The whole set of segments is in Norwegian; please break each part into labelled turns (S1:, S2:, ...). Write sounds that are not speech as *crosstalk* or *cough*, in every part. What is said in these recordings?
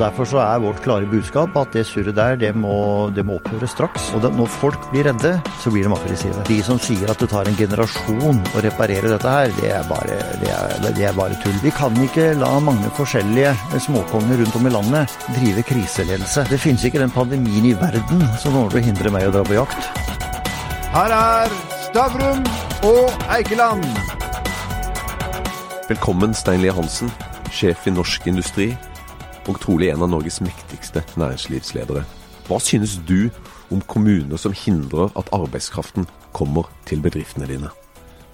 S1: Derfor så er vårt klare budskap at det surret der, det må, det må opphøre straks. Og det, når folk blir redde, så blir de aggressive. De som sier at det tar en generasjon å reparere dette her, det er bare, det er, det er bare tull. Vi kan ikke la mange forskjellige småkonger rundt om i landet drive kriseledelse. Det finnes ikke den pandemien i verden som kommer til å hindre meg å dra på jakt.
S2: Her er Stavrum og Eikeland.
S3: Velkommen, Steinlie Hansen, sjef i Norsk Industri og trolig en av Norges mektigste næringslivsledere. Hva synes du om kommuner som hindrer at arbeidskraften kommer til bedriftene dine?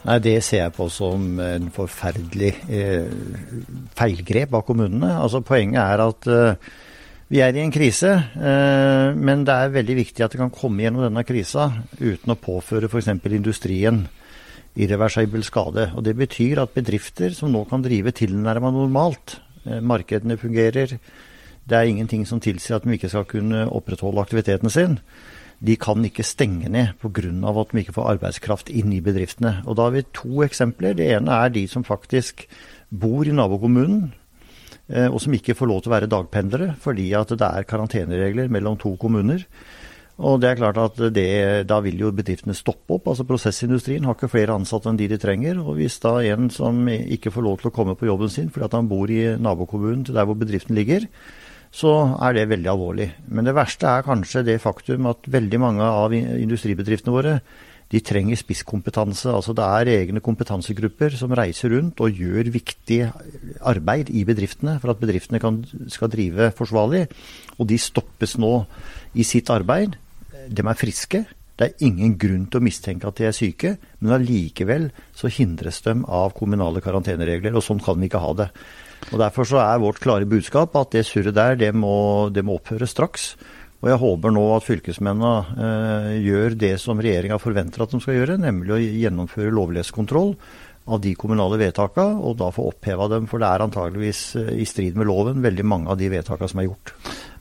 S1: Nei, Det ser jeg på som en forferdelig eh, feilgrep av kommunene. Altså Poenget er at eh, vi er i en krise, eh, men det er veldig viktig at det kan komme gjennom denne krisa uten å påføre f.eks. industrien irreversibel skade. Og Det betyr at bedrifter som nå kan drive tilnærma normalt, markedene fungerer. Det er ingenting som tilsier at de ikke skal kunne opprettholde aktiviteten sin. De kan ikke stenge ned pga. at de ikke får arbeidskraft inn i bedriftene. Og Da har vi to eksempler. Det ene er de som faktisk bor i nabokommunen, eh, og som ikke får lov til å være dagpendlere fordi at det er karanteneregler mellom to kommuner. Og det er klart at det, Da vil jo bedriftene stoppe opp. altså Prosessindustrien har ikke flere ansatte enn de de trenger. og Hvis da en som ikke får lov til å komme på jobben sin fordi at han bor i nabokommunen til der hvor bedriften ligger, så er det veldig alvorlig. Men det verste er kanskje det faktum at veldig mange av industribedriftene våre de trenger spisskompetanse. altså Det er egne kompetansegrupper som reiser rundt og gjør viktig arbeid i bedriftene for at bedriftene kan, skal drive forsvarlig. Og de stoppes nå i sitt arbeid de er friske. Det er ingen grunn til å mistenke at de er syke, men allikevel så hindres de av kommunale karanteneregler, og sånn kan vi ikke ha det. Og Derfor så er vårt klare budskap at det surret der, det må, det må opphøre straks. Og jeg håper nå at fylkesmennene eh, gjør det som regjeringa forventer at de skal gjøre, nemlig å gjennomføre lovlighetskontroll av de kommunale vedtakene, og da få oppheva dem. For det er antageligvis eh, i strid med loven veldig mange av de vedtakene som er gjort.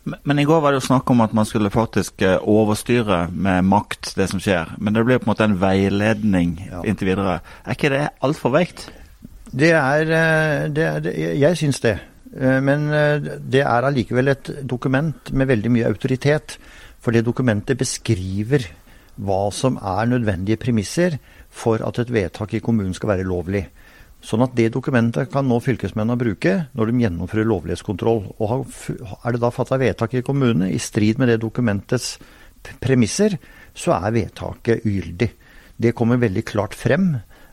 S4: Men, i går var det jo snakk om at man skulle faktisk eh, overstyre med makt det som skjer. Men det blir på en måte en veiledning ja. inntil videre. Er ikke det altfor veikt?
S1: Det er, eh, det er det, Jeg syns det. Eh, men det er allikevel et dokument med veldig mye autoritet. For det dokumentet beskriver hva som er nødvendige premisser for at et vedtak i kommunen skal være lovlig. Sånn at det dokumentet kan nå fylkesmennene bruke når de gjennomfører lovlighetskontroll. Og er det da fatta vedtak i kommunene i strid med det dokumentets premisser, så er vedtaket ugyldig. Det kommer veldig klart frem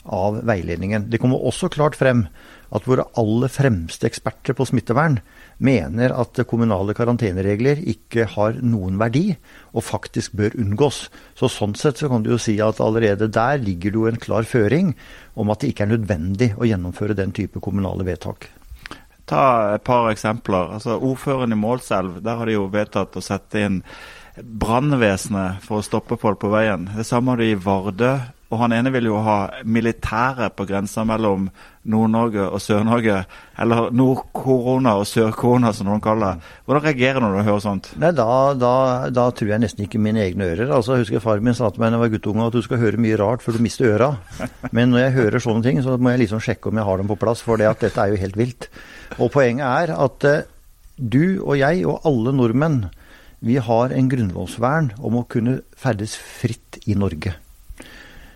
S1: av veiledningen. Det kommer også klart frem at våre aller fremste eksperter på smittevern mener at kommunale karanteneregler ikke har noen verdi, og faktisk bør unngås. Så Sånn sett så kan du jo si at allerede der ligger det jo en klar føring om at det ikke er nødvendig å gjennomføre den type kommunale vedtak.
S4: Ta et par eksempler. Altså Ordføreren i Målselv, der har de jo vedtatt å sette inn brannvesenet for å stoppe folk på veien. Det samme har de i Vardø og han ene vil jo ha militære på grensa mellom Nord-Norge og Sør-Norge. Eller Nord-korona og Sør-korona, som noen kaller det. Hvordan reagerer du når du hører sånt?
S1: Nei, da, da, da, tror jeg nesten ikke mine egne ører. Altså, jeg husker Far min sa til meg da jeg var guttunge at du skal høre mye rart før du mister øra. *laughs* Men når jeg hører sånne ting, så må jeg liksom sjekke om jeg har dem på plass, for det at dette er jo helt vilt. Og poenget er at uh, du og jeg og alle nordmenn, vi har en grunnlovsvern om å kunne ferdes fritt i Norge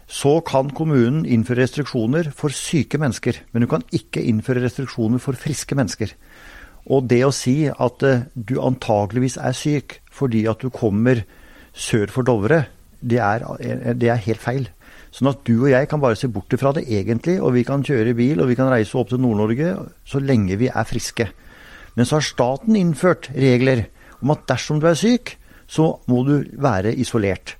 S1: så kan kommunen innføre restriksjoner for syke mennesker. Men du kan ikke innføre restriksjoner for friske mennesker. Og det å si at uh, du antageligvis er syk fordi at du kommer sør for Dovre, det er, eh, det er helt feil. Sånn at du og jeg kan bare se bort fra det egentlig, og vi kan kjøre bil og vi kan reise opp til Nord-Norge så lenge vi er friske. Men så har staten innført regler om at dersom du er syk, så må du være isolert.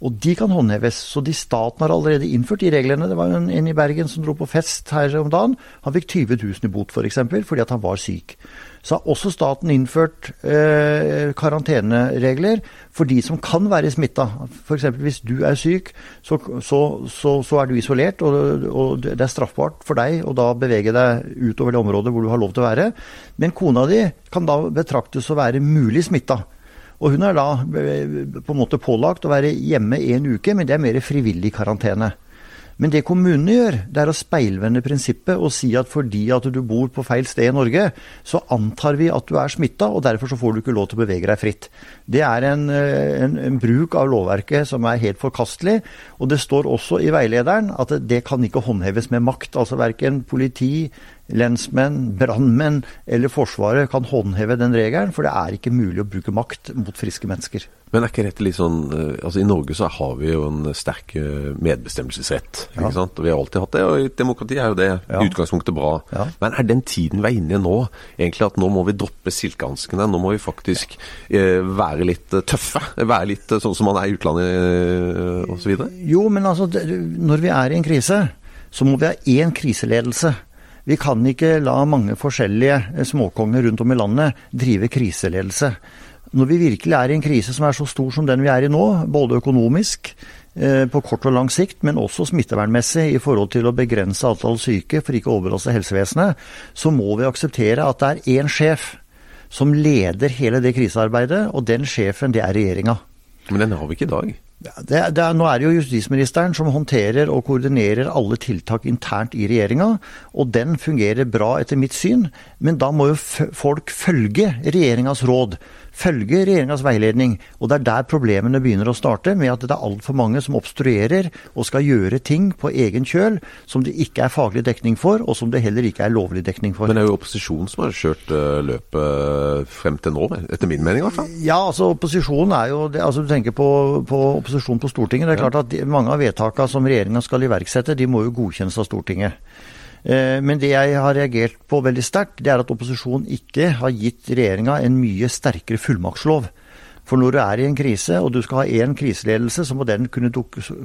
S1: Og de kan håndheves. Så de staten har allerede innført de reglene. Det var en, en i Bergen som dro på fest her om dagen. Han fikk 20 000 i bot f.eks. For eksempel, fordi at han var syk. Så har også staten innført eh, karanteneregler for de som kan være smitta. F.eks. hvis du er syk, så, så, så, så er du isolert, og, og, det er straffbart for deg å da bevege deg utover det området hvor du har lov til å være. Men kona di kan da betraktes å være mulig smitta. Og hun er da eh, på en måte pålagt å være hjemme en uke, men det er mer frivillig karantene. Men det kommunene gjør, det er å speilvende prinsippet og si at fordi at du bor på feil sted i Norge, så antar vi at du er smitta, og derfor så får du ikke lov til å bevege deg fritt. Det er en, eh, en, en bruk av lovverket som er helt forkastelig. Og det står også i veilederen at det, kan ikke håndheves med makt. Altså verken politi, lensmenn, brannmenn eller Forsvaret kan håndheve den regelen, for det er ikke mulig å bruke makt mot friske mennesker.
S3: Men er ikke dette litt sånn eh, Altså I Norge så har vi jo en sterk eh, medbestemmelsesrett. Ja. ikke sant? Og Vi har alltid hatt det, og i demokrati er jo det ja. utgangspunktet bra. Ja. Men er den tiden vi er inne i nå, egentlig at nå må vi droppe silkehanskene? Nå må vi faktisk eh, være litt eh, tøffe? Være litt sånn som man er i utlandet eh, osv.?
S1: Jo, men altså når vi er i en krise, så må vi ha én kriseledelse. Vi kan ikke la mange forskjellige småkonger rundt om i landet drive kriseledelse. Når vi virkelig er i en krise som er så stor som den vi er i nå, både økonomisk, eh, på kort og lang sikt, men også smittevernmessig i forhold til å begrense antall syke for ikke å overbelaste helsevesenet, så må vi akseptere at det er én sjef som leder hele det krisearbeidet, og den sjefen, det er regjeringa.
S3: Men den har vi ikke i dag?
S1: Det, det er, nå er det jo justisministeren som håndterer og koordinerer alle tiltak internt i regjeringa, og den fungerer bra etter mitt syn. Men da må jo folk følge regjeringas råd følge regjeringas veiledning. Og det er der problemene begynner å starte, med at det er altfor mange som obstruerer og skal gjøre ting på egen kjøl som det ikke er faglig dekning for, og som det heller ikke er lovlig dekning for.
S3: Men det er jo opposisjonen som har kjørt uh, løpet frem til nå, etter min mening i hvert fall?
S1: Ja, altså opposisjonen er jo det, altså Du tenker på, på opposisjonen på Stortinget. Det er klart at de, mange av vedtakene som regjeringa skal iverksette, de må jo godkjennes av Stortinget. Eh, men det jeg har reagert på veldig sterkt, det er at opposisjonen ikke har gitt regjeringa en mye sterkere fullmaktslov. For når du er i en krise, og du skal ha én kriseledelse, så må den, kunne,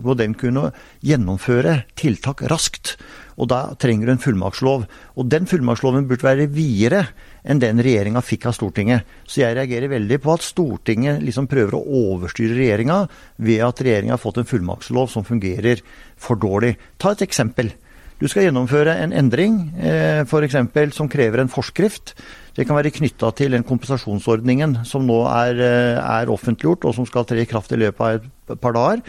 S1: må den kunne gjennomføre tiltak raskt. Og da trenger du en fullmaktslov. Og den fullmaktsloven burde være videre enn den regjeringa fikk av Stortinget. Så jeg reagerer veldig på at Stortinget liksom prøver å overstyre regjeringa ved at regjeringa har fått en fullmaktslov som fungerer for dårlig. Ta et eksempel. Du skal gjennomføre en endring eh, f.eks. som krever en forskrift. Det kan være knytta til den kompensasjonsordningen som nå er, eh, er, offentliggjort, og som skal tre i kraft i løpet av et par dager.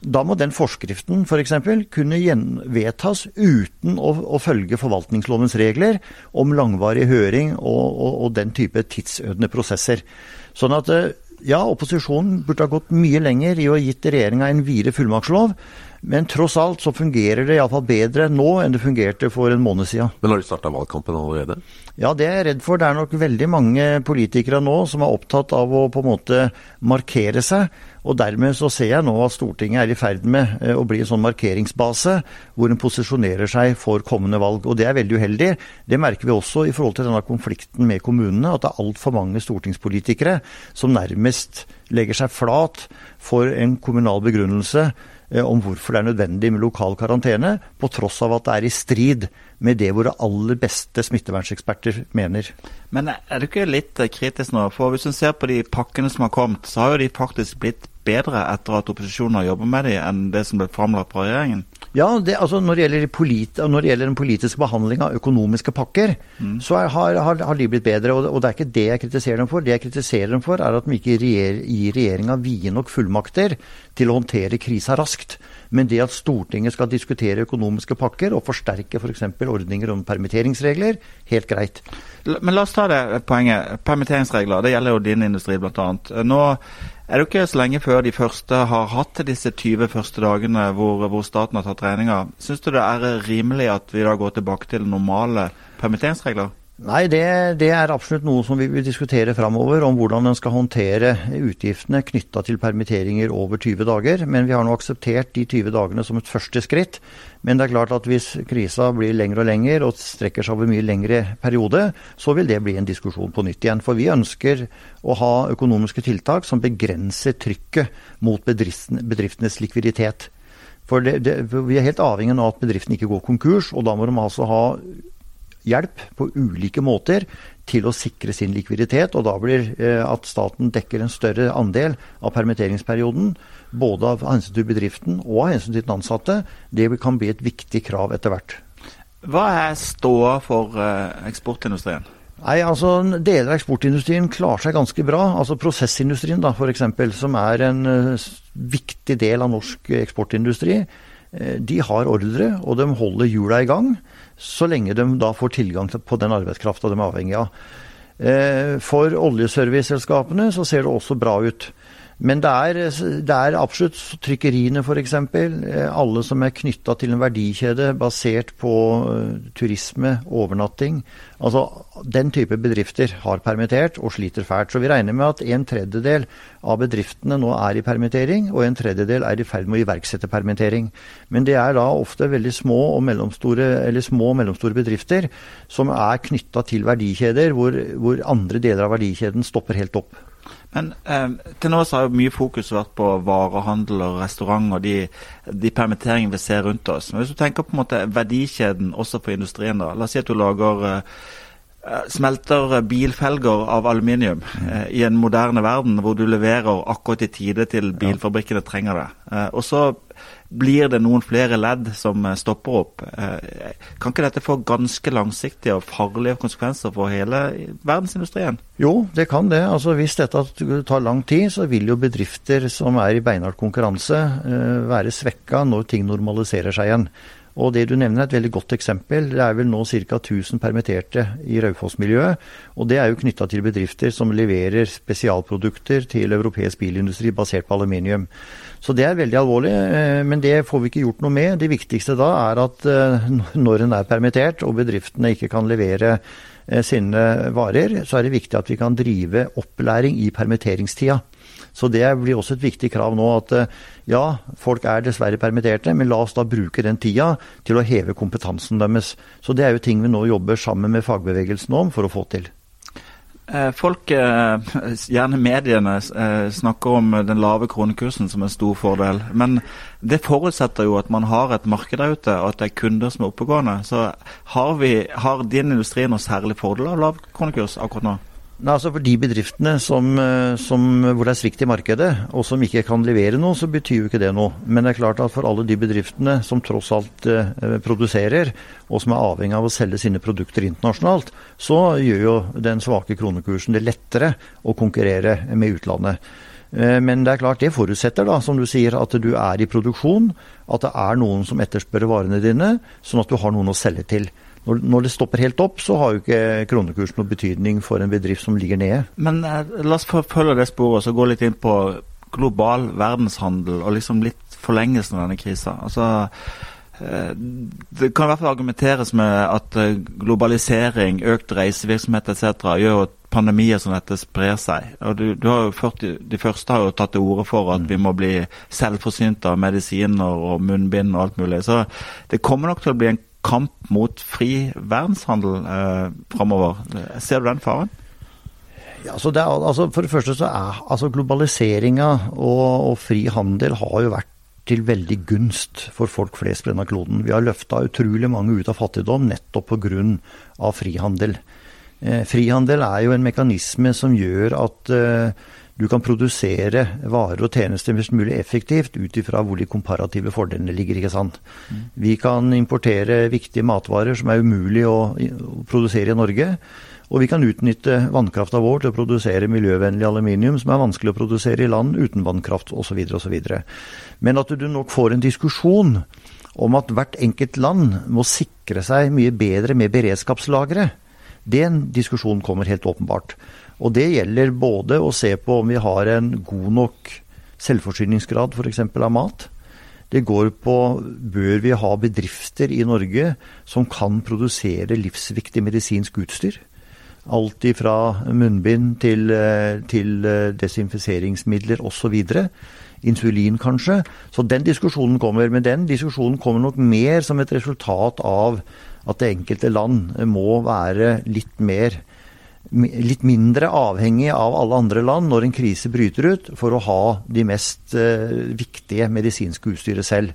S1: Da må den forskriften f.eks. For kunne vedtas uten å, å, følge forvaltningslovens regler om langvarig høring og, og, og den type tidsødende prosesser. Sånn at eh, ja, opposisjonen burde ha gått mye lenger i å ha gitt regjeringa en videre fullmaktslov. Men tross alt så fungerer det iallfall bedre nå enn det fungerte for en måned siden.
S3: Men har de starta valgkampen allerede?
S1: Ja, det er jeg redd for. Det er nok veldig mange politikere nå som er opptatt av å på en måte markere seg. Og dermed så ser jeg nå at Stortinget er i ferd med eh, å bli en sånn markeringsbase hvor en posisjonerer seg for kommende valg. Og det er veldig uheldig. Det merker vi også i forhold til denne konflikten med kommunene, at det er altfor mange stortingspolitikere som nærmest legger seg flat for en kommunal begrunnelse om hvorfor det er nødvendig med lokal karantene, på tross av at det er i strid med det våre aller beste smittevernseksperter mener.
S4: Men er du ikke litt kritisk nå? For hvis du ser på de pakkene som har kommet, så har jo de faktisk blitt bedre etter at opposisjonen har jobbet med dem, enn det som ble framlagt fra regjeringen?
S1: Ja, det, altså når, det gjelder, når det gjelder den politiske behandling av økonomiske pakker, mm. så er, har, har, har, de blitt bedre. Og, og, det er ikke det jeg kritiserer dem for. Det jeg kritiserer dem for, er at de ikke gir regjeringa vide nok fullmakter til å håndtere krisa raskt. Men det at Stortinget skal diskutere økonomiske pakker og forsterke f.eks. For ordninger om permitteringsregler, helt greit.
S4: Men la oss ta det poenget. Permitteringsregler, det gjelder jo din industri bl.a. Nå er det jo ikke så lenge før de første har hatt disse 20 første dagene hvor, hvor staten har tatt regninga. Syns du det er rimelig at vi da går tilbake til normale permitteringsregler?
S1: Nei, det, det, er absolutt noe som vi vil diskutere framover, om hvordan en skal håndtere utgiftene knytta til permitteringer over 20 dager. Men vi har nå akseptert de 20 dagene som et første skritt. Men det er klart at hvis krisa blir lengre og lengre og strekker seg over mye lengre periode, så vil det bli en diskusjon på nytt igjen. For vi ønsker å ha økonomiske tiltak som begrenser trykket mot bedriftenes likviditet. For det, det, Vi er helt avhengig av at bedriften ikke går konkurs, og da må de altså ha hjelp på ulike måter til å sikre sin likviditet. Og da blir eh, at staten dekker en større andel av permitteringsperioden, både av hensyn til bedriften og av hensyn til den ansatte, det kan bli et viktig krav etter hvert.
S4: Hva er ståa for eh, eksportindustrien?
S1: Nei, altså Deler av eksportindustrien klarer seg ganske bra. Altså Prosessindustrien da, eksempel, som er en uh, viktig del av norsk eksportindustri, de har ordre, og de holder hjula i gang så lenge de da får tilgang på den arbeidskrafta de er avhengig av. For oljeserviceselskapene så ser det også bra ut. Men det er, det er absolutt trykkeriene f.eks. Eh, alle som er knytta til en verdikjede basert på uh, turisme, overnatting. Altså Den type bedrifter har permittert og sliter fælt. Så vi regner med at en tredjedel av bedriftene nå er i permittering, og en tredjedel er i ferd med å iverksette permittering. Men det er da ofte veldig små og mellomstore, eller små og mellomstore bedrifter som er knytta til verdikjeder hvor, hvor andre deler av verdikjeden stopper helt opp.
S4: Men eh, til nå så har jo mye fokus vært på varehandel og restaurant og de, de permitteringene vi ser rundt oss. Men hvis du tenker på en måte verdikjeden også på industrien, da. La oss si at du lager eh, eh smelter bilfelger av aluminium eh, i en moderne verden hvor du leverer akkurat i tide til bilfabrikkene trenger det. Eh, og så blir det noen flere ledd som eh, stopper opp. Eh, kan ikke dette få ganske langsiktige og farlige konsekvenser for hele verdensindustrien?
S1: Jo, det kan det. Altså Hvis dette tar lang tid, så vil jo bedrifter som er i beinhard konkurranse eh, være svekka når ting normaliserer seg igjen. Og det du nevner er et veldig godt eksempel. Det er vel nå ca. 1000 permitterte i Raufoss-miljøet. Og det er jo knytta til bedrifter som leverer spesialprodukter til europeisk bilindustri basert på aluminium. Så det er veldig alvorlig, eh, men det får vi ikke gjort noe med. Det viktigste da er at eh, når en er permittert og bedriftene ikke kan levere eh, sine varer, så er det viktig at vi kan drive opplæring i permitteringstida. Så det blir også et viktig krav nå at ja, folk er dessverre permitterte, men la oss da bruke den tida til å heve kompetansen deres. Så det er jo ting vi nå jobber sammen med fagbevegelsen om for å få til.
S4: Eh, folk, eh, gjerne mediene, eh, snakker om den lave kronekursen som en stor fordel. Men det forutsetter jo at man har et marked der ute, og at det er kunder som er oppegående. Så har, vi, har din industri noe særlig fordel av lav kronekurs akkurat nå?
S1: Nei, altså For de bedriftene som, eh, som, hvor det er svikt i markedet, og som ikke kan levere noe, så betyr jo ikke det noe. Men det er klart at for alle de bedriftene som tross alt eh, produserer, og som er avhengig av å selge sine produkter internasjonalt, så gjør jo den svake kronekursen det lettere å konkurrere med utlandet. Eh, men det er klart, det forutsetter da, som du sier, at du er i produksjon, at det er noen som etterspør varene dine, sånn at du har noen å selge til. Når, når, det stopper helt opp, så har jo ikke kronekursen noen betydning for en bedrift som ligger nede.
S4: Men eh, la oss følge det sporet og gå litt inn på global verdenshandel og liksom litt forlengelsen av denne krisa. Altså, eh, det kan i hvert fall argumenteres med at eh, globalisering, økt reisevirksomhet etc. gjør at pandemier som dette sprer seg. Og du, du har jo ført, De første har jo tatt til orde for at vi må bli selvforsynte av medisiner og munnbind og alt mulig. Så det kommer nok til å bli en kamp mot fri verdenshandel eh, framover. Ser du den faren?
S1: Ja, så det er, altså for det første så er altså globaliseringa og, og, fri handel har jo vært til veldig gunst for folk flest på denne kloden. Vi har løfta utrolig mange ut av fattigdom nettopp pga. frihandel. Eh, frihandel er jo en mekanisme som gjør at eh, du kan produsere varer og tjenester mest mulig effektivt ut ifra hvor de komparative fordelene ligger. ikke sant? Mm. Vi kan importere viktige matvarer som er umulig å, å produsere i Norge. Og vi kan utnytte vannkrafta vår til å produsere miljøvennlig aluminium som er vanskelig å produsere i land uten vannkraft osv. osv. Men at du nok får en diskusjon om at hvert enkelt land må sikre seg mye bedre med beredskapslagre, den diskusjonen kommer helt åpenbart. Og det gjelder både å se på om vi har en god nok selvforsyningsgrad f.eks. av mat. Det går på bør vi ha bedrifter i Norge som kan produsere livsviktig medisinsk utstyr. Alt fra munnbind til, eh, til eh, desinfiseringsmidler osv. Insulin, kanskje. Så den diskusjonen kommer. Men den diskusjonen kommer nok mer som et resultat av at det enkelte land må være litt mer litt mindre avhengig av alle andre land når en krise bryter ut, for å ha de mest eh, viktige medisinske utstyret selv.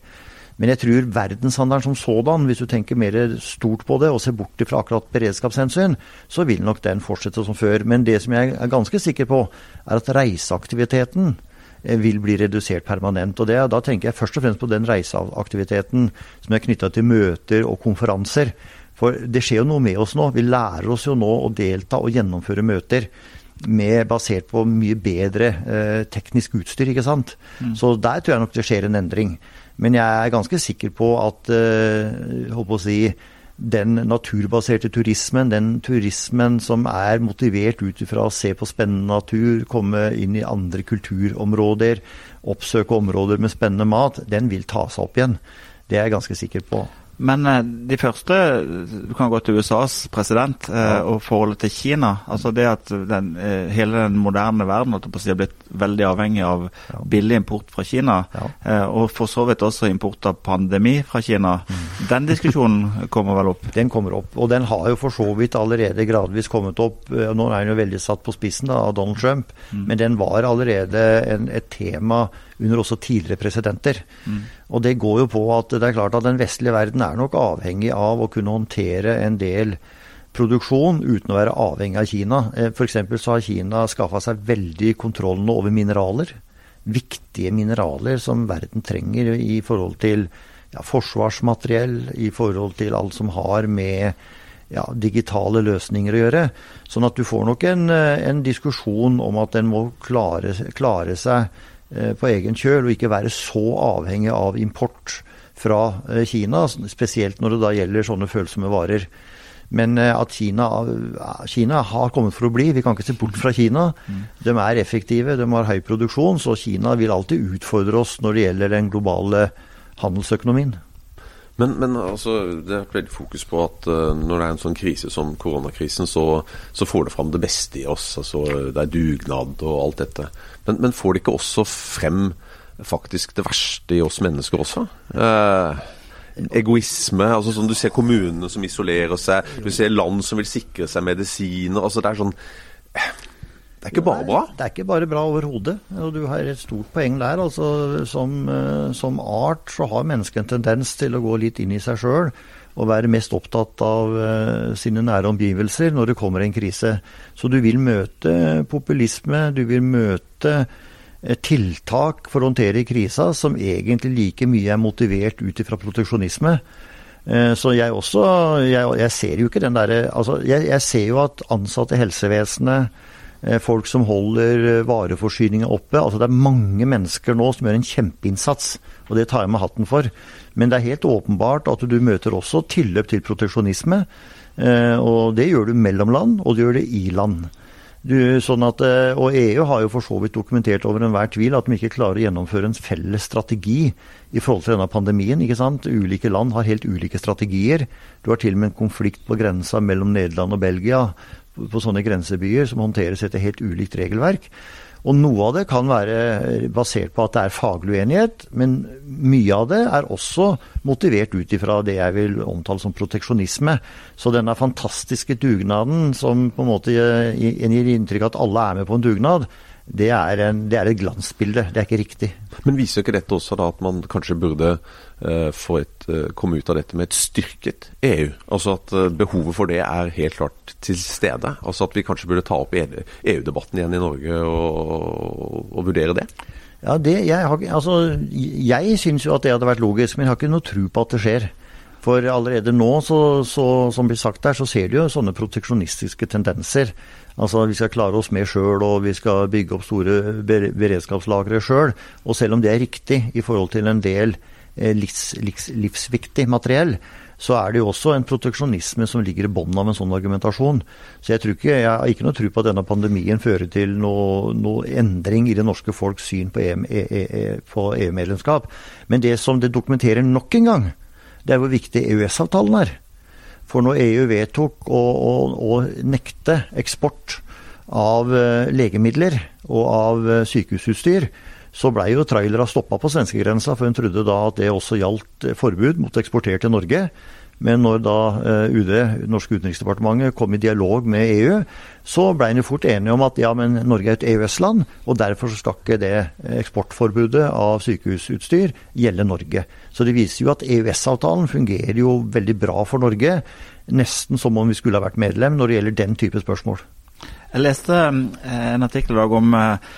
S1: Men jeg tror verdenshandelen som sådan, hvis du tenker mer stort på det og ser bort fra akkurat beredskapshensyn, så vil nok den fortsette som før. Men det som jeg er ganske sikker på, er at reiseaktiviteten eh, vil bli redusert permanent. Og det, Da tenker jeg først og fremst på den reiseaktiviteten som er knytta til møter og konferanser. For det skjer jo noe med oss nå. Vi lærer oss jo nå å delta og gjennomføre møter. med, basert på mye bedre eh, teknisk utstyr. ikke sant? Mm. Så der tror jeg nok det skjer en endring. Men jeg er ganske sikker på at eh, håper å si, den naturbaserte turismen, den turismen som er motivert ut ifra å se på spennende natur, komme inn i andre kulturområder, oppsøke områder med spennende mat, den vil ta seg opp igjen. Det er jeg ganske sikker på.
S4: Men eh, de første Du kan gå til USAs president eh, ja. og forholdet til Kina. altså det at den, eh, Hele den moderne verden har blitt veldig avhengig av ja. billig import fra Kina. Ja. Og for så vidt også import av pandemi fra Kina. Mm. Den diskusjonen kommer vel opp?
S1: Den kommer opp. Og den har jo for så vidt allerede gradvis kommet opp. Nå er den jo veldig satt på spissen da, av Donald Trump, mm. men den var allerede en, et tema under også tidligere presidenter. Mm. Og det går jo på at det er klart at den vestlige verden er nok avhengig av å kunne håndtere en del produksjon uten å være avhengig av Kina. Eh, F.eks. så har Kina skaffa seg veldig kontrollen over mineraler. Viktige mineraler som verden trenger i forhold til ja, forsvarsmateriell, i forhold til alt som har med ja, digitale løsninger å gjøre. Sånn at du får nok en, eh, en diskusjon om at en må klare, klare seg på egen kjøl, og ikke være så avhengig av import fra eh, Kina, spesielt når det da gjelder sånne følsomme varer. Men eh, at Kina, Kina, har kommet for å bli. Vi kan ikke se bort fra Kina. De er effektive, de har høy produksjon, så Kina vil alltid utfordre oss når det gjelder den globale handelsøkonomien.
S3: Men, men altså, det er veldig fokus på at uh, når det er en sånn krise som koronakrisen, så, så, får det fram det beste i oss. altså Det er dugnad og alt dette. Men, men får det ikke også frem faktisk det verste i oss mennesker også? Uh, egoisme. altså sånn Du ser kommunene som isolerer seg, du ser land som vil sikre seg medisiner. altså Det er sånn det er ikke bare bra?
S1: Det er ikke bare bra overhodet. Og du har et stort poeng der. altså som, eh, som, art så har mennesket en tendens til å gå litt inn i seg sjøl og være mest opptatt av uh, sine nære omgivelser når det kommer en krise. Så du vil møte populisme, du vil møte uh, tiltak for å håndtere krisa som egentlig like mye er motivert ut ifra proteksjonisme. Så jeg også jeg, jeg, ser jo ikke den derre altså jeg, jeg, ser jo at ansatte i helsevesenet Eh, folk som holder eh, vareforsyninga oppe. Altså Det er mange mennesker nå som gjør en kjempeinnsats, og det tar jeg med hatten for. Men det er helt åpenbart at du møter også tilløp til proteksjonisme. Eh, og det gjør du mellom land, og du gjør det i land. Du, sånn at, og EU har jo for så vidt dokumentert over enhver tvil at de ikke klarer å gjennomføre en felles strategi i forhold til denne pandemien. ikke sant? Ulike land har helt ulike strategier. Du har til og med en konflikt på grensa mellom Nederland og Belgia på sånne grensebyer som håndteres etter helt ulikt regelverk. Og noe av det kan være basert på at det er faglig uenighet, men mye av det er også motivert ut ifra det jeg vil omtale som proteksjonisme. Så denne fantastiske dugnaden som på en måte gir inntrykk av at alle er med på en dugnad, det er, en, det er, et glansbilde. Det er ikke riktig.
S3: Men viser ikke dette også da at man kanskje burde uh, få et, uh, komme ut av dette med et styrket EU? Altså at uh, behovet for det er helt klart til stede? Altså at vi kanskje burde ta opp EU-debatten igjen i Norge og, og vurdere det?
S1: Ja, det, jeg, har, altså, jeg syns jo at det hadde vært logisk, men jeg har ikke noe tro på at det skjer. For allerede nå, så, så, som blir sagt der, så ser du jo sånne proteksjonistiske tendenser. Altså Vi skal klare oss med sjøl, og vi skal bygge opp store beredskapslagre sjøl. Og selv om det er riktig i forhold til en del eh, livs, livs, livsviktig materiell, så er det jo også en proteksjonisme som ligger i bunnen av en sånn argumentasjon. Så jeg, ikke, jeg har ikke noe tro på at denne pandemien fører til noe, noe endring i det norske folks syn på EU-medlemskap. E, e, Men det som det dokumenterer nok en gang, det er hvor viktig EØS-avtalen er. For når EU vedtok å, å, å nekte eksport av eh, legemidler og av eh, sykehusutstyr, så blei jo trailera stoppa på svenskegrensa, for hun trodde da at det også gjaldt eh, forbud mot eksporter til Norge. Men når da UD, norske utenriksdepartementet, kom i dialog med EU, så ble en fort enige om at ja, men Norge er et EØS-land, og derfor skal ikke det eksportforbudet av sykehusutstyr gjelde Norge. Så det viser jo at EØS-avtalen fungerer jo veldig bra for Norge. Nesten som om vi skulle ha vært medlem når det gjelder den type spørsmål.
S4: Jeg leste eh, en artikkel i dag om eh,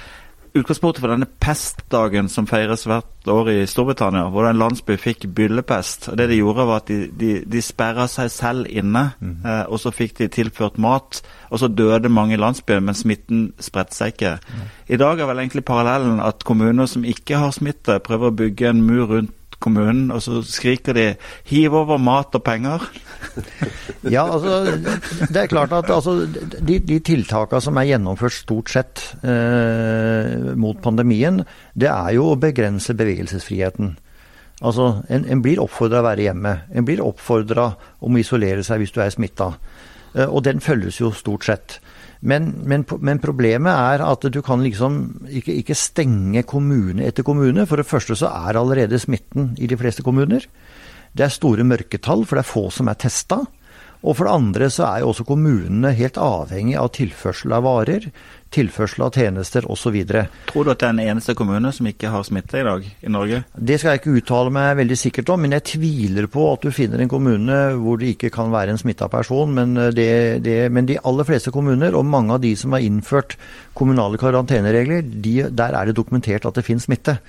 S4: utgangspunktet for denne pestdagen som feires hvert år i Storbritannia, hvor en landsby fikk byllepest. og Det de gjorde, var at de, de, de sperra seg selv inne, mm. eh, og så fikk de tilført mat. Og så døde mange i landsbyen, men smitten spredte seg ikke. Mm. I dag er vel egentlig parallellen at kommuner som ikke har smitte, prøver å bygge en mur rundt kommunen, og så skriker de 'hiv over mat og penger'. *laughs*
S1: ja, altså det er klart at altså, de, de tiltakene som er gjennomført stort sett eh, mot pandemien, det er jo å begrense bevegelsesfriheten. Altså, en, en blir oppfordra å være hjemme. En blir oppfordra om å isolere seg hvis du er smitta. Eh, og den følges jo stort sett. Men, men, men, problemet er at du kan liksom ikke, ikke, stenge kommune etter kommune. For det første så er allerede smitten i de fleste kommuner. Det er store mørketall, for det er få som er testa. Og for det andre så er jo også kommunene helt avhengig av tilførsel av varer, tilførsel av tjenester osv.
S4: Tror du at det er den eneste kommune som ikke har smitte i dag i Norge?
S1: Det skal jeg ikke uttale meg veldig sikkert om, men jeg tviler på at du finner en kommune hvor det ikke kan være en smitta person. Men, eh, det, det, men, de aller fleste kommuner, og mange av de som har innført kommunale karanteneregler, de, der er det dokumentert at det finnes smitte.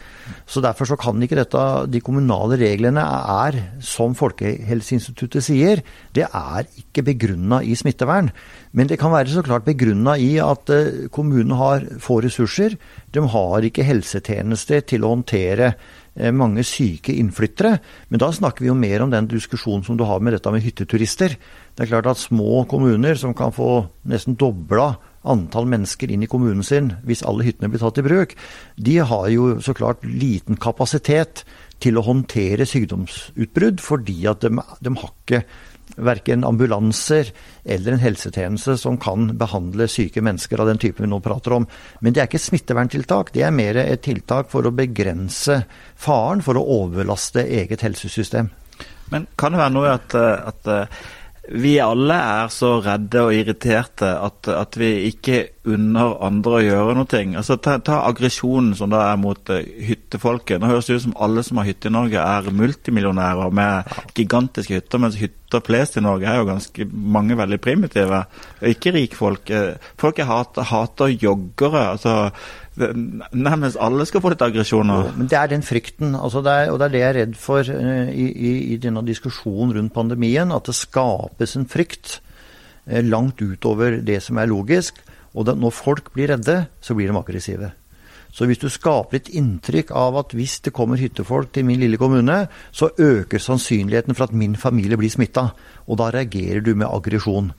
S1: Så Derfor så kan ikke dette, de kommunale reglene er, som Folkehelseinstituttet sier, det er ikke begrunna i smittevern. Men det kan være så klart begrunna i at uh, kommunen har få ressurser. De har ikke helsetjenester til å håndtere uh, mange syke innflyttere. Men da snakker vi jo mer om den diskusjonen som du har med dette med hytteturister. Det er klart at små kommuner som kan få nesten dobla antall mennesker inn i kommunen sin hvis alle hyttene blir tatt i bruk, de har jo så klart liten kapasitet til å håndtere sykdomsutbrudd, fordi at de, de har ikke verken ambulanser eller en helsetjeneste som kan behandle syke mennesker av den typen vi nå prater om. Men det er ikke smitteverntiltak, det er mer et tiltak for å begrense faren for å overlaste eget helsesystem.
S4: Men kan det være noe at, at vi alle er så redde og irriterte at, at, vi ikke unner andre å gjøre noe. Altså, ta, ta aggresjonen som da er mot uh, hyttefolket. Nå høres det ut som alle som har hytte i Norge er multimillionærer med gigantiske hytter, mens hytter flest i Norge er jo ganske mange veldig primitive. Ikke rikfolk. folk. folk hater, hater joggere. altså nærmest alle skal få litt aggresjoner.
S1: Men det er den frykten. Altså det er, og det er det jeg er redd for uh, i, i, i, denne diskusjonen rundt pandemien. At det skapes en frykt uh, langt utover det som er logisk. Og det, når folk blir redde, så blir de aggressive. Så hvis du skaper et inntrykk av at hvis det kommer hyttefolk til min lille kommune, så øker sannsynligheten for at min familie blir smitta. Og da reagerer du med aggresjon.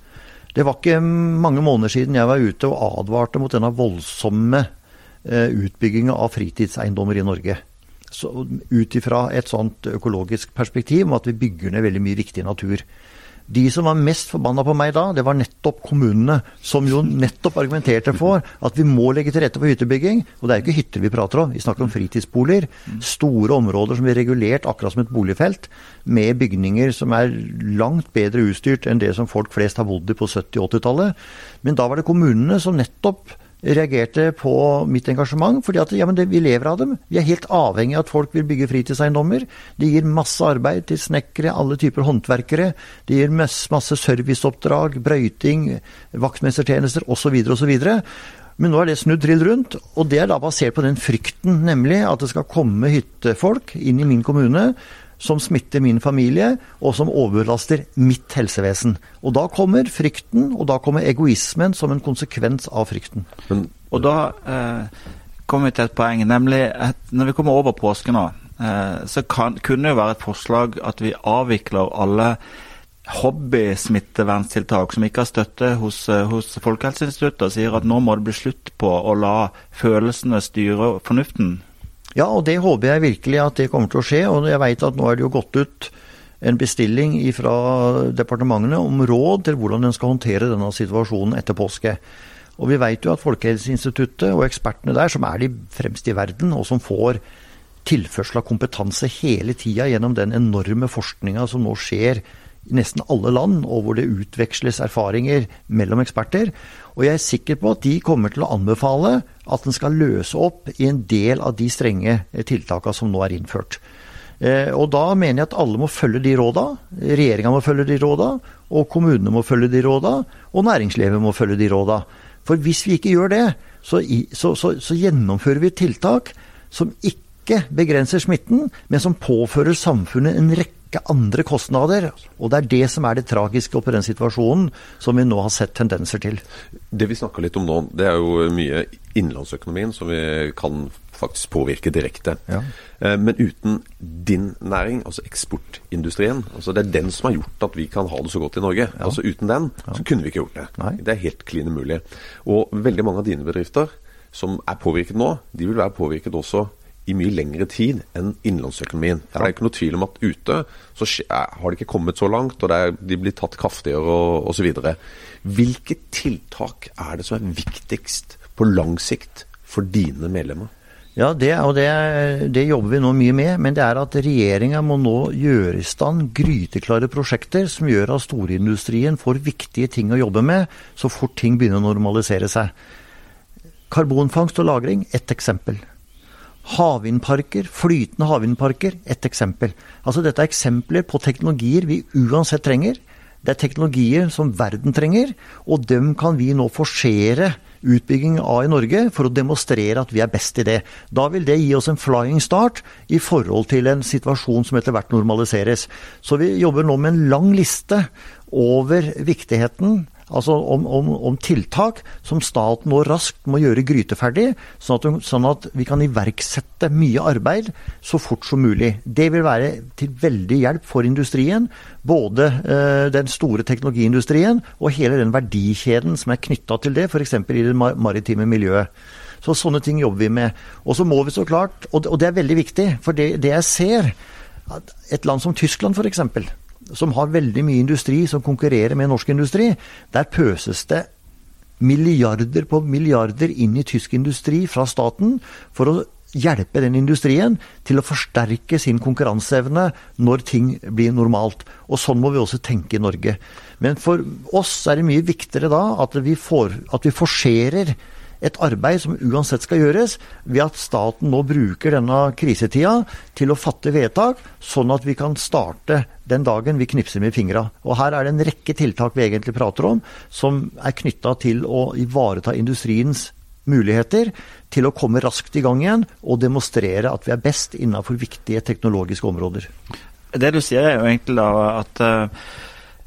S1: Det var ikke mange måneder siden jeg var ute og advarte mot denne voldsomme Eh, utbygginga av fritidseiendommer i Norge. Ut ifra et sånt økologisk perspektiv om at vi bygger ned veldig mye viktig natur. De som var mest forbanna på meg da, det var nettopp kommunene. Som jo nettopp argumenterte for at vi må legge til rette for hyttebygging. Og det er jo ikke hytter vi prater om, vi snakker om fritidsboliger. Store områder som blir regulert akkurat som et boligfelt. Med bygninger som er langt bedre utstyrt enn det som folk flest har bodd i på 70- og 80-tallet. Men da var det kommunene som nettopp reagerte på mitt engasjement. fordi at ja, det, vi lever av dem. Vi er helt avhengig av at folk vil bygge fritidseiendommer. Det gir masse arbeid til snekkere, alle typer håndverkere. Det gir masse, masse serviceoppdrag, brøyting, vaktmestertjenester osv. osv. Men nå er det snudd trill rundt, og det er da basert på den frykten, nemlig at det skal komme hyttefolk inn i min kommune som smitter min familie, og som overbelaster mitt helsevesen. Og da kommer frykten, og da kommer egoismen som en konsekvens av frykten.
S4: Og da eh, kommer vi til et poeng, nemlig at når vi kommer over påske nå, eh, så kan, kunne det jo være et forslag at vi avvikler alle hobbysmitteverntiltak som ikke har støtte hos, eh, hos Folkehelseinstituttet, og sier at nå må det bli slutt på å la følelsene styre fornuften.
S1: Ja, og det håper jeg virkelig at det kommer til å skje. Og jeg veit at nå er det jo gått ut en bestilling fra departementene om råd til hvordan en skal håndtere denne situasjonen etter påske. Og vi veit jo at Folkehelseinstituttet og ekspertene der, som er de fremste i verden, og som får tilførsel av kompetanse hele tida gjennom den enorme forskninga som nå skjer i nesten alle land, og hvor det utveksles erfaringer mellom eksperter. Og jeg er sikker på at de kommer til å anbefale at en skal løse opp i en del av de strenge tiltakene som nå er innført. Eh, og da mener jeg at alle må følge de råda. Regjeringa må følge de råda, og kommunene må følge de råda, og næringslivet må følge de råda. For hvis vi ikke gjør det, så, så, så, så gjennomfører vi tiltak som ikke begrenser smitten, men som påfører samfunnet en rekke andre kostnader. Og det er det som er det tragiske oppi den situasjonen som vi nå har sett tendenser til.
S3: Det vi snakker litt om nå, det er jo mye innenlandsøkonomien som vi kan faktisk påvirke direkte.
S1: Ja.
S3: Eh, Men uten din næring, altså eksportindustrien, altså det er den som har gjort at vi kan ha det så godt i Norge. Altså Uten den så kunne vi ikke gjort det.
S1: Nei.
S3: Det er helt klin umulig. Og veldig mange av dine bedrifter som er påvirket nå, de vil være påvirket også i mye lengre tid enn innenlandsøkonomien. Det er ikke noe tvil om at ute så har det ikke kommet så langt, og det er, de blir tatt kraftigere og osv. Hvilke tiltak er det som er viktigst på lang sikt for dine medlemmer?
S1: Ja, det, og det, det jobber vi nå mye med. Men det er at regjeringa må nå gjøre i stand gryteklare prosjekter som gjør at storindustrien får viktige ting å jobbe med så fort ting begynner å normalisere seg. Karbonfangst og -lagring, ett eksempel. Havvindparker, flytende havvindparker, ett eksempel. Altså Dette er eksempler på teknologier vi uansett trenger. Det er teknologier som verden trenger, og dem kan vi nå forsere utbygging av i Norge for å demonstrere at vi er best i det. Da vil det gi oss en flying start i forhold til en situasjon som etter hvert normaliseres. Så vi jobber nå med en lang liste over viktigheten Altså om, om, om tiltak som staten nå raskt må gjøre gryteferdig, sånn at, sånn at vi kan iverksette mye arbeid så fort som mulig. Det vil være til veldig hjelp for industrien. Både eh, den store teknologiindustrien og hele den verdikjeden som er knytta til det, f.eks. i det maritime miljøet. Så sånne ting jobber vi med. Og så må vi så klart, og det, er veldig viktig, for det, det jeg ser Et land som Tyskland f.eks som har veldig mye industri som konkurrerer med norsk industri, der pøses det milliarder på milliarder inn i tysk industri fra staten for å hjelpe den industrien til å forsterke sin konkurranseevne når ting blir normalt. Og sånn må vi også tenke i Norge. Men for oss er det mye viktigere da at vi, får, forserer et arbeid som uansett skal gjøres, ved at staten nå bruker denne krisetida til å fatte vedtak, sånn at vi kan starte den dagen vi knipser med fingra. Og her er det en rekke tiltak vi egentlig prater om, som er knytta til å ivareta industriens muligheter til å komme raskt i gang igjen og demonstrere at vi er best innenfor viktige teknologiske områder.
S4: Det du sier er jo egentlig da at eh,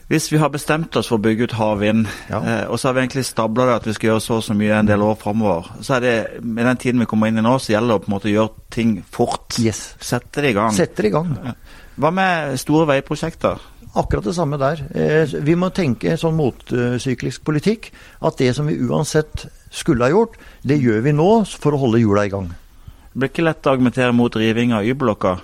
S4: hvis vi har bestemt oss for å bygge ut havvind,
S1: Ja.
S4: eh, og så har vi egentlig stabla det at vi skal gjøre så og så mye en del år framover, så er det med den tiden vi kommer inn i nå, så gjelder det å på en måte gjøre ting fort.
S1: Yes.
S4: Sette det i gang.
S1: Sette det i gang.
S4: Hva med store veiprosjekter?
S1: Akkurat det samme der. Eh, Vi må tenke sånn motsyklisk politikk at det som vi uansett skulle ha gjort, det gjør vi nå for å holde hjula i gang.
S4: Det blir ikke lett å argumentere mot riving av Y-blokker.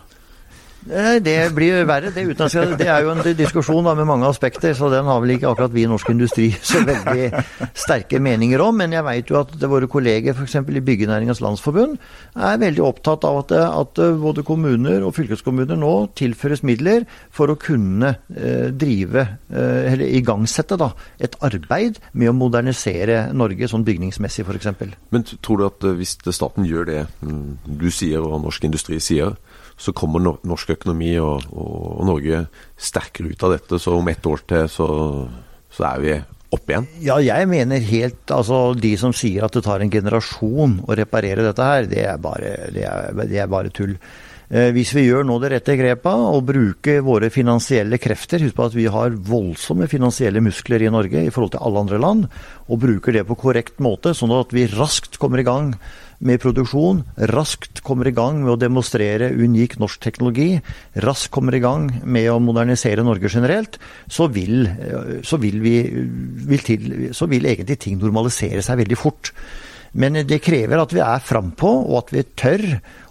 S1: Eh, Det blir verre. Det, uten at jeg skal- det er jo en diskusjon da, med mange aspekter, så den har vel ikke akkurat vi i Norsk Industri *laughs* så veldig sterke meninger om. Men jeg veit jo at våre kolleger f.eks. i Byggenæringens Landsforbund er veldig opptatt av at, at både kommuner og fylkeskommuner nå tilføres midler for å kunne eh, drive, eh, eller igangsette, da, et arbeid med å modernisere Norge sånn bygningsmessig f.eks.
S3: Men tror du at eh, hvis staten gjør det mm, du sier og norsk industri sier, så kommer nor norsk økonomi og, og, og Norge sterkere ut av dette, så om ett år til så, så er vi opp igjen?
S1: Ja, jeg mener helt Altså, de som sier at det tar en generasjon å reparere dette her, det er bare, det er, det er bare tull. Eh, hvis vi gjør nå det rette grepa og bruker våre finansielle krefter Husk på at vi har voldsomme finansielle muskler i Norge i forhold til alle andre land. Og bruker det på korrekt måte, sånn at vi raskt kommer i gang med produksjon, raskt kommer i gang med å demonstrere unik norsk teknologi, raskt kommer i gang med å modernisere Norge generelt, så vil, eh, så vil, vi, vil, til, så vil egentlig ting normalisere seg veldig fort. Men det krever at vi er frampå, og at vi tør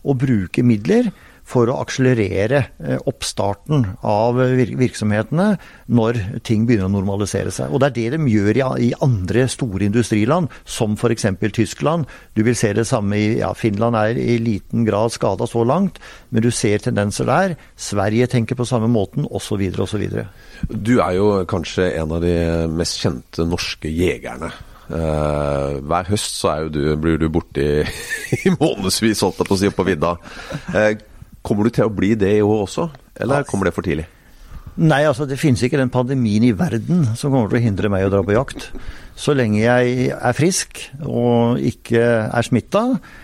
S1: å bruke midler for å akselerere eh, oppstarten av virksomhetene når ting begynner å normalisere seg. Og Det er det de gjør i, andre store industriland, som f.eks. Tyskland. Du vil se det samme i ja, Finland er i liten grad skada så langt, men du ser tendenser der. Sverige tenker på samme måten, osv. osv.
S3: Du er jo kanskje en av de mest kjente norske jegerne. Uh, hver høst så du, blir du borte i, *laughs* i månedsvis, holdt jeg på å si, på vidda. Eh, kommer du til å bli det i år også, eller kommer det for tidlig?
S1: Nei, altså det finnes ikke den pandemien i verden som kommer til å hindre meg å dra på jakt. Så lenge jeg er frisk og ikke er smitta,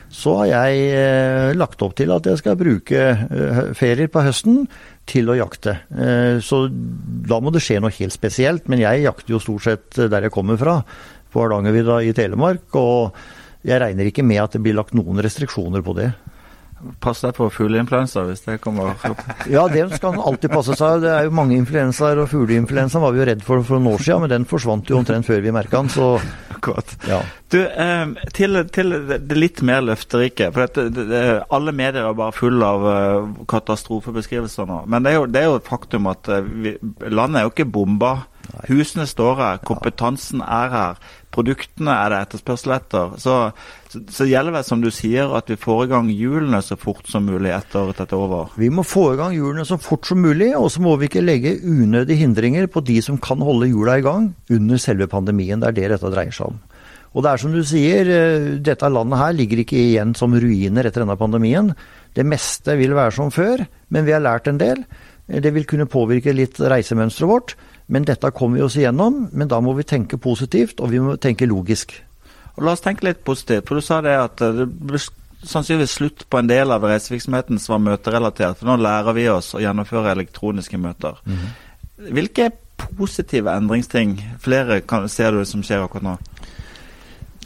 S1: så har jeg eh, lagt opp til at jeg skal bruke eh, ferier på høsten til å jakte. Eh, så da må det skje noe helt spesielt. Men jeg jakter jo stort sett der jeg kommer fra, på Hardangervidda i Telemark. Og jeg regner ikke med at det blir lagt noen restriksjoner på det.
S4: Pass deg på fugleinfluensa hvis det kommer opp. *laughs*
S1: Ja, det skal man alltid passe seg. Det er jo mange influensaer, og fugleinfluensa var vi jo redd for for noen år siden, men den forsvant jo omtrent før vi merka den, så *laughs*
S4: Akkurat.
S1: ja.
S4: Du, eh, til, til det litt mer løfterike. For dette, det, det, alle medier er bare fulle av eh, katastrofebeskrivelser nå. Men det er jo, det er jo et faktum at eh, vi, landet er jo ikke bomba. Husene står her, kompetansen er her, produktene er det etterspørsel etter. Så, så, så gjelder det, som du sier, at vi får i gang hjulene så fort som mulig etter at dette er over.
S1: Vi må få i gang hjulene så fort som mulig, og så må vi ikke legge unødige hindringer på de som kan holde hjula i gang under selve pandemien. Det er det dette dreier seg om. Og det er som du sier, eh, dette landet her ligger ikke igjen som ruiner etter denne pandemien. Det meste vil være som før, men vi har lært en del. Det vil kunne påvirke litt reisemønsteret vårt, men dette kommer vi oss igjennom. Men da må vi tenke positivt, og vi må tenke logisk.
S4: Og La oss tenke litt positivt. for Du sa det at eh, det ble sannsynligvis slutt på en del av reisevirksomheten som var møterelatert. For nå lærer vi oss å gjennomføre elektroniske møter. Hvilke positive endringsting flere kan, ser du som skjer akkurat nå?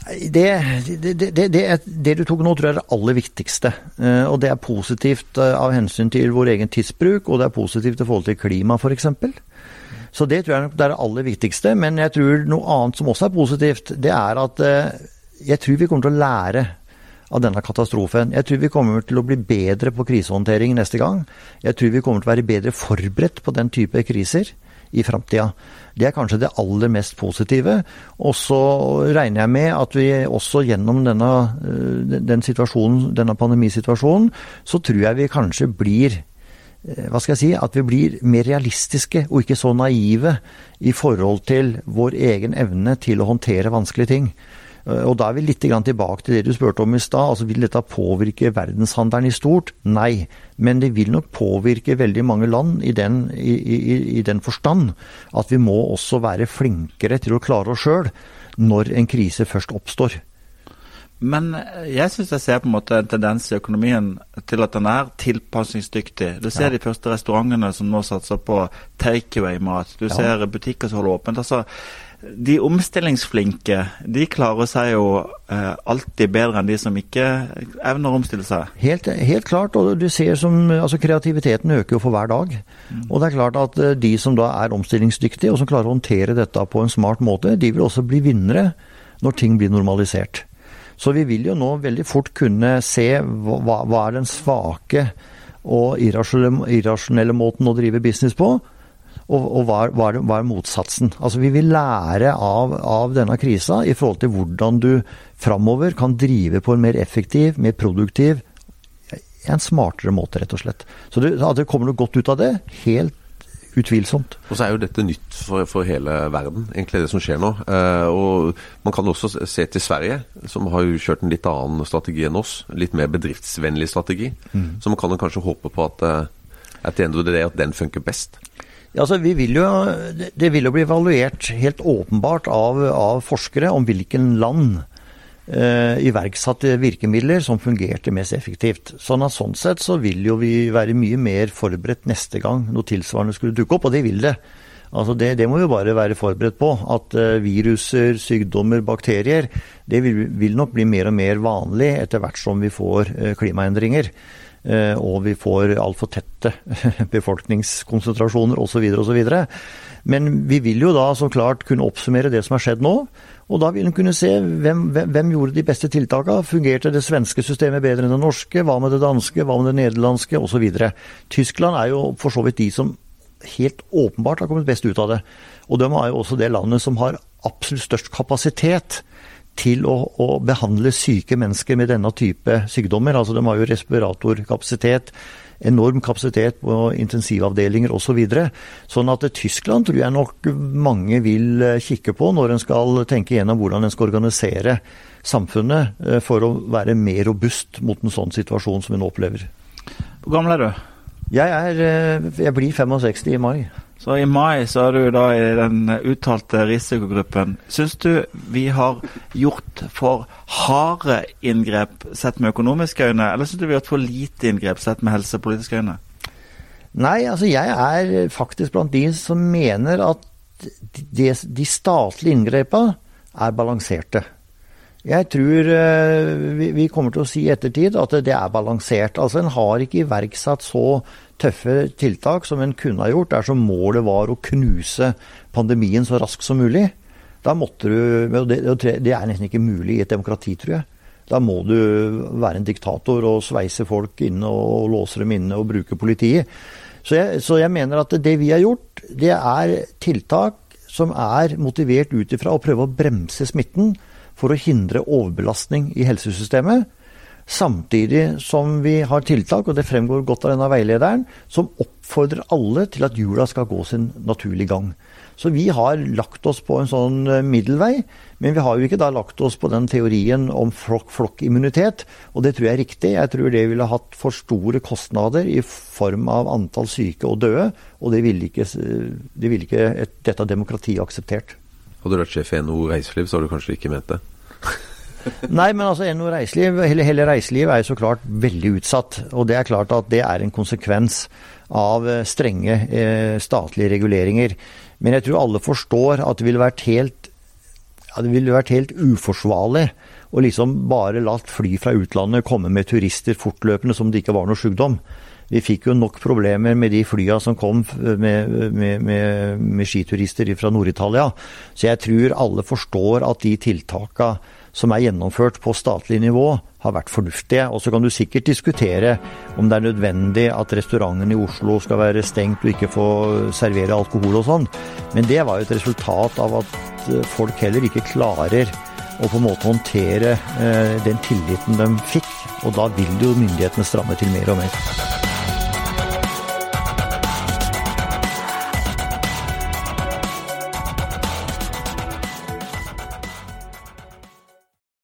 S1: Det, det, det, det, det, det du tok nå, tror jeg er det aller viktigste. Eh, og det er positivt eh, av hensyn til vår egen tidsbruk, og det er positivt i forhold til klima f.eks. Så det tror jeg nok det er det aller viktigste. Men jeg tror noe annet som også er positivt, det er at eh, jeg tror vi kommer til å lære av denne katastrofen. Jeg tror vi kommer til å bli bedre på krisehåndtering neste gang. Jeg tror vi kommer til å være bedre forberedt på den type kriser i framtida. Det er kanskje det aller mest positive. Og så regner jeg med at vi også gjennom denne, eh, den situasjonen, denne pandemisituasjonen, så tror jeg vi kanskje blir hva skal jeg si, at vi blir mer realistiske og ikke så naive i forhold til vår egen evne til å håndtere vanskelige ting. Eh, Og da er vi litt tilbake til det du spurte om i stad. Altså, vil dette påvirke verdenshandelen i stort? Nei. Men det vil nok påvirke veldig mange land i den, i, i, i den forstand at vi må også være flinkere til å klare oss sjøl når en krise først oppstår.
S4: Men jeg syns jeg ser på en måte en tendens i økonomien til at den er tilpasningsdyktig. Du ser
S1: Ja.
S4: de første restaurantene som nå satser på takeaway-mat. Du
S1: Ja.
S4: ser butikker som holder åpent. Altså, de omstillingsflinke de klarer seg jo eh, alltid bedre enn de som ikke evner å omstille seg.
S1: Helt, helt klart, og du ser som altså Kreativiteten øker jo for hver dag. Og det er klart at eh, de som da er omstillingsdyktige, og som klarer å håndtere dette på en smart måte, de vil også bli vinnere når ting blir normalisert. Så vi vil jo nå veldig fort kunne se hva, hva er den svake og irrasjonelle, irrasjonelle måten å drive business på, og, og hva, hva, er, hva er motsatsen? Altså Vi vil lære av, av denne krisa i forhold til hvordan du framover kan drive på en mer effektiv, mer produktiv, en smartere måte, rett og slett. Så det, at det kommer noe godt ut av det, helt utvilsomt.
S3: Og så er jo dette nytt for, for hele verden, egentlig det som skjer nå. Eh, og Man kan også se til Sverige, som har jo kjørt en litt annen strategi enn oss. Litt mer bedriftsvennlig strategi. Så man kan jo kanskje håpe på at, eh, at, det, at den funker best.
S1: Ja, altså vi vil jo, det- Det vil jo bli evaluert helt åpenbart av, av forskere om hvilken land eh, iverksatte virkemidler som fungerte mest effektivt. Sånn at sånn sett så vil jo vi være mye mer forberedt neste gang noe tilsvarende skulle dukke opp, og det vil det. Altså det, det må vi bare være forberedt på. At eh, viruser, sykdommer, bakterier, det vil, vil nok bli mer og mer vanlig etter hvert som vi får eh, klimaendringer. Og vi får altfor tette *laughs* befolkningskonsentrasjoner osv. osv. Men vi vil jo da så klart kunne oppsummere det som har skjedd nå. Og da vil en kunne se hvem, hvem, gjorde de beste tiltakene. Fungerte det svenske systemet bedre enn det norske? Hva med det danske? Hva med det nederlandske? Osv. Tyskland er jo for så vidt de som helt åpenbart har kommet best ut av det. Og de er jo også det landet som har absolutt størst kapasitet til å, å behandle syke mennesker med denne type sykdommer. Altså De har jo respiratorkapasitet, enorm kapasitet på intensivavdelinger osv. Så sånn at Tyskland tror jeg nok mange vil eh, kikke på når en skal tenke gjennom hvordan en skal organisere samfunnet eh, for å være mer robust mot en sånn situasjon som vi nå opplever.
S4: Hvor gammel er du?
S1: Jeg, er, eh, jeg blir 65 i mai.
S4: Så i mai så er du da i den uttalte risikogruppen. Syns du vi har gjort for harde inngrep sett med økonomiske øyne, eller syns du vi har gjort for lite inngrep sett med helsepolitiske øyne?
S1: Nei, altså jeg er faktisk blant de som mener at de, de statlige inngrepene er balanserte. Jeg tror vi, vi kommer til å si i ettertid at det er balansert. Altså En har ikke iverksatt så tøffe tiltak som en kunne ha gjort dersom målet var å knuse pandemien så raskt som mulig. Da måtte du, det, er nesten ikke mulig i et demokrati, tror jeg. Da må du være en diktator og sveise folk inne og låse dem inne og bruke politiet. Så jeg, så jeg mener at det vi har gjort, det er tiltak som er motivert ut ifra å prøve å bremse smitten for å hindre overbelastning i helsesystemet. Samtidig som vi har tiltak, og det fremgår godt av denne veilederen, som oppfordrer alle til at jula skal gå sin naturlige gang. Så vi har lagt oss på en sånn eh, middelvei, men vi har jo ikke da lagt oss på den teorien om flokk-flokkimmunitet, og det tror jeg er riktig. Jeg tror det ville hatt for store kostnader i form av antall syke og døde, og det ville ikke, det ville ikke et, dette demokratiet akseptert.
S3: Hadde du vært sjef i NHO Reiseliv, så hadde du kanskje ikke ment det?
S1: Nei, men altså NHO Reiseliv, hele, hele reiselivet er jo så klart veldig utsatt. Og det er klart at det er en konsekvens av eh, strenge eh, statlige reguleringer. Men jeg tror alle forstår at det ville vært helt, ja, det ville vært helt uforsvarlig å liksom bare la fly fra utlandet komme med turister fortløpende som det ikke var noe sykdom. Vi fikk jo nok problemer med de flya som kom med, med, med, med skiturister fra Nord-Italia. Så jeg tror alle forstår at de tiltakene som er gjennomført på statlig nivå, har vært fornuftige. Og så kan du sikkert diskutere om det er nødvendig at restauranten i Oslo skal være stengt og ikke få servere alkohol og sånn. Men det var jo et resultat av at eh, folk heller ikke klarer å på en måte håndtere eh, den tilliten de fikk. Og da vil jo myndighetene stramme til mer og mer.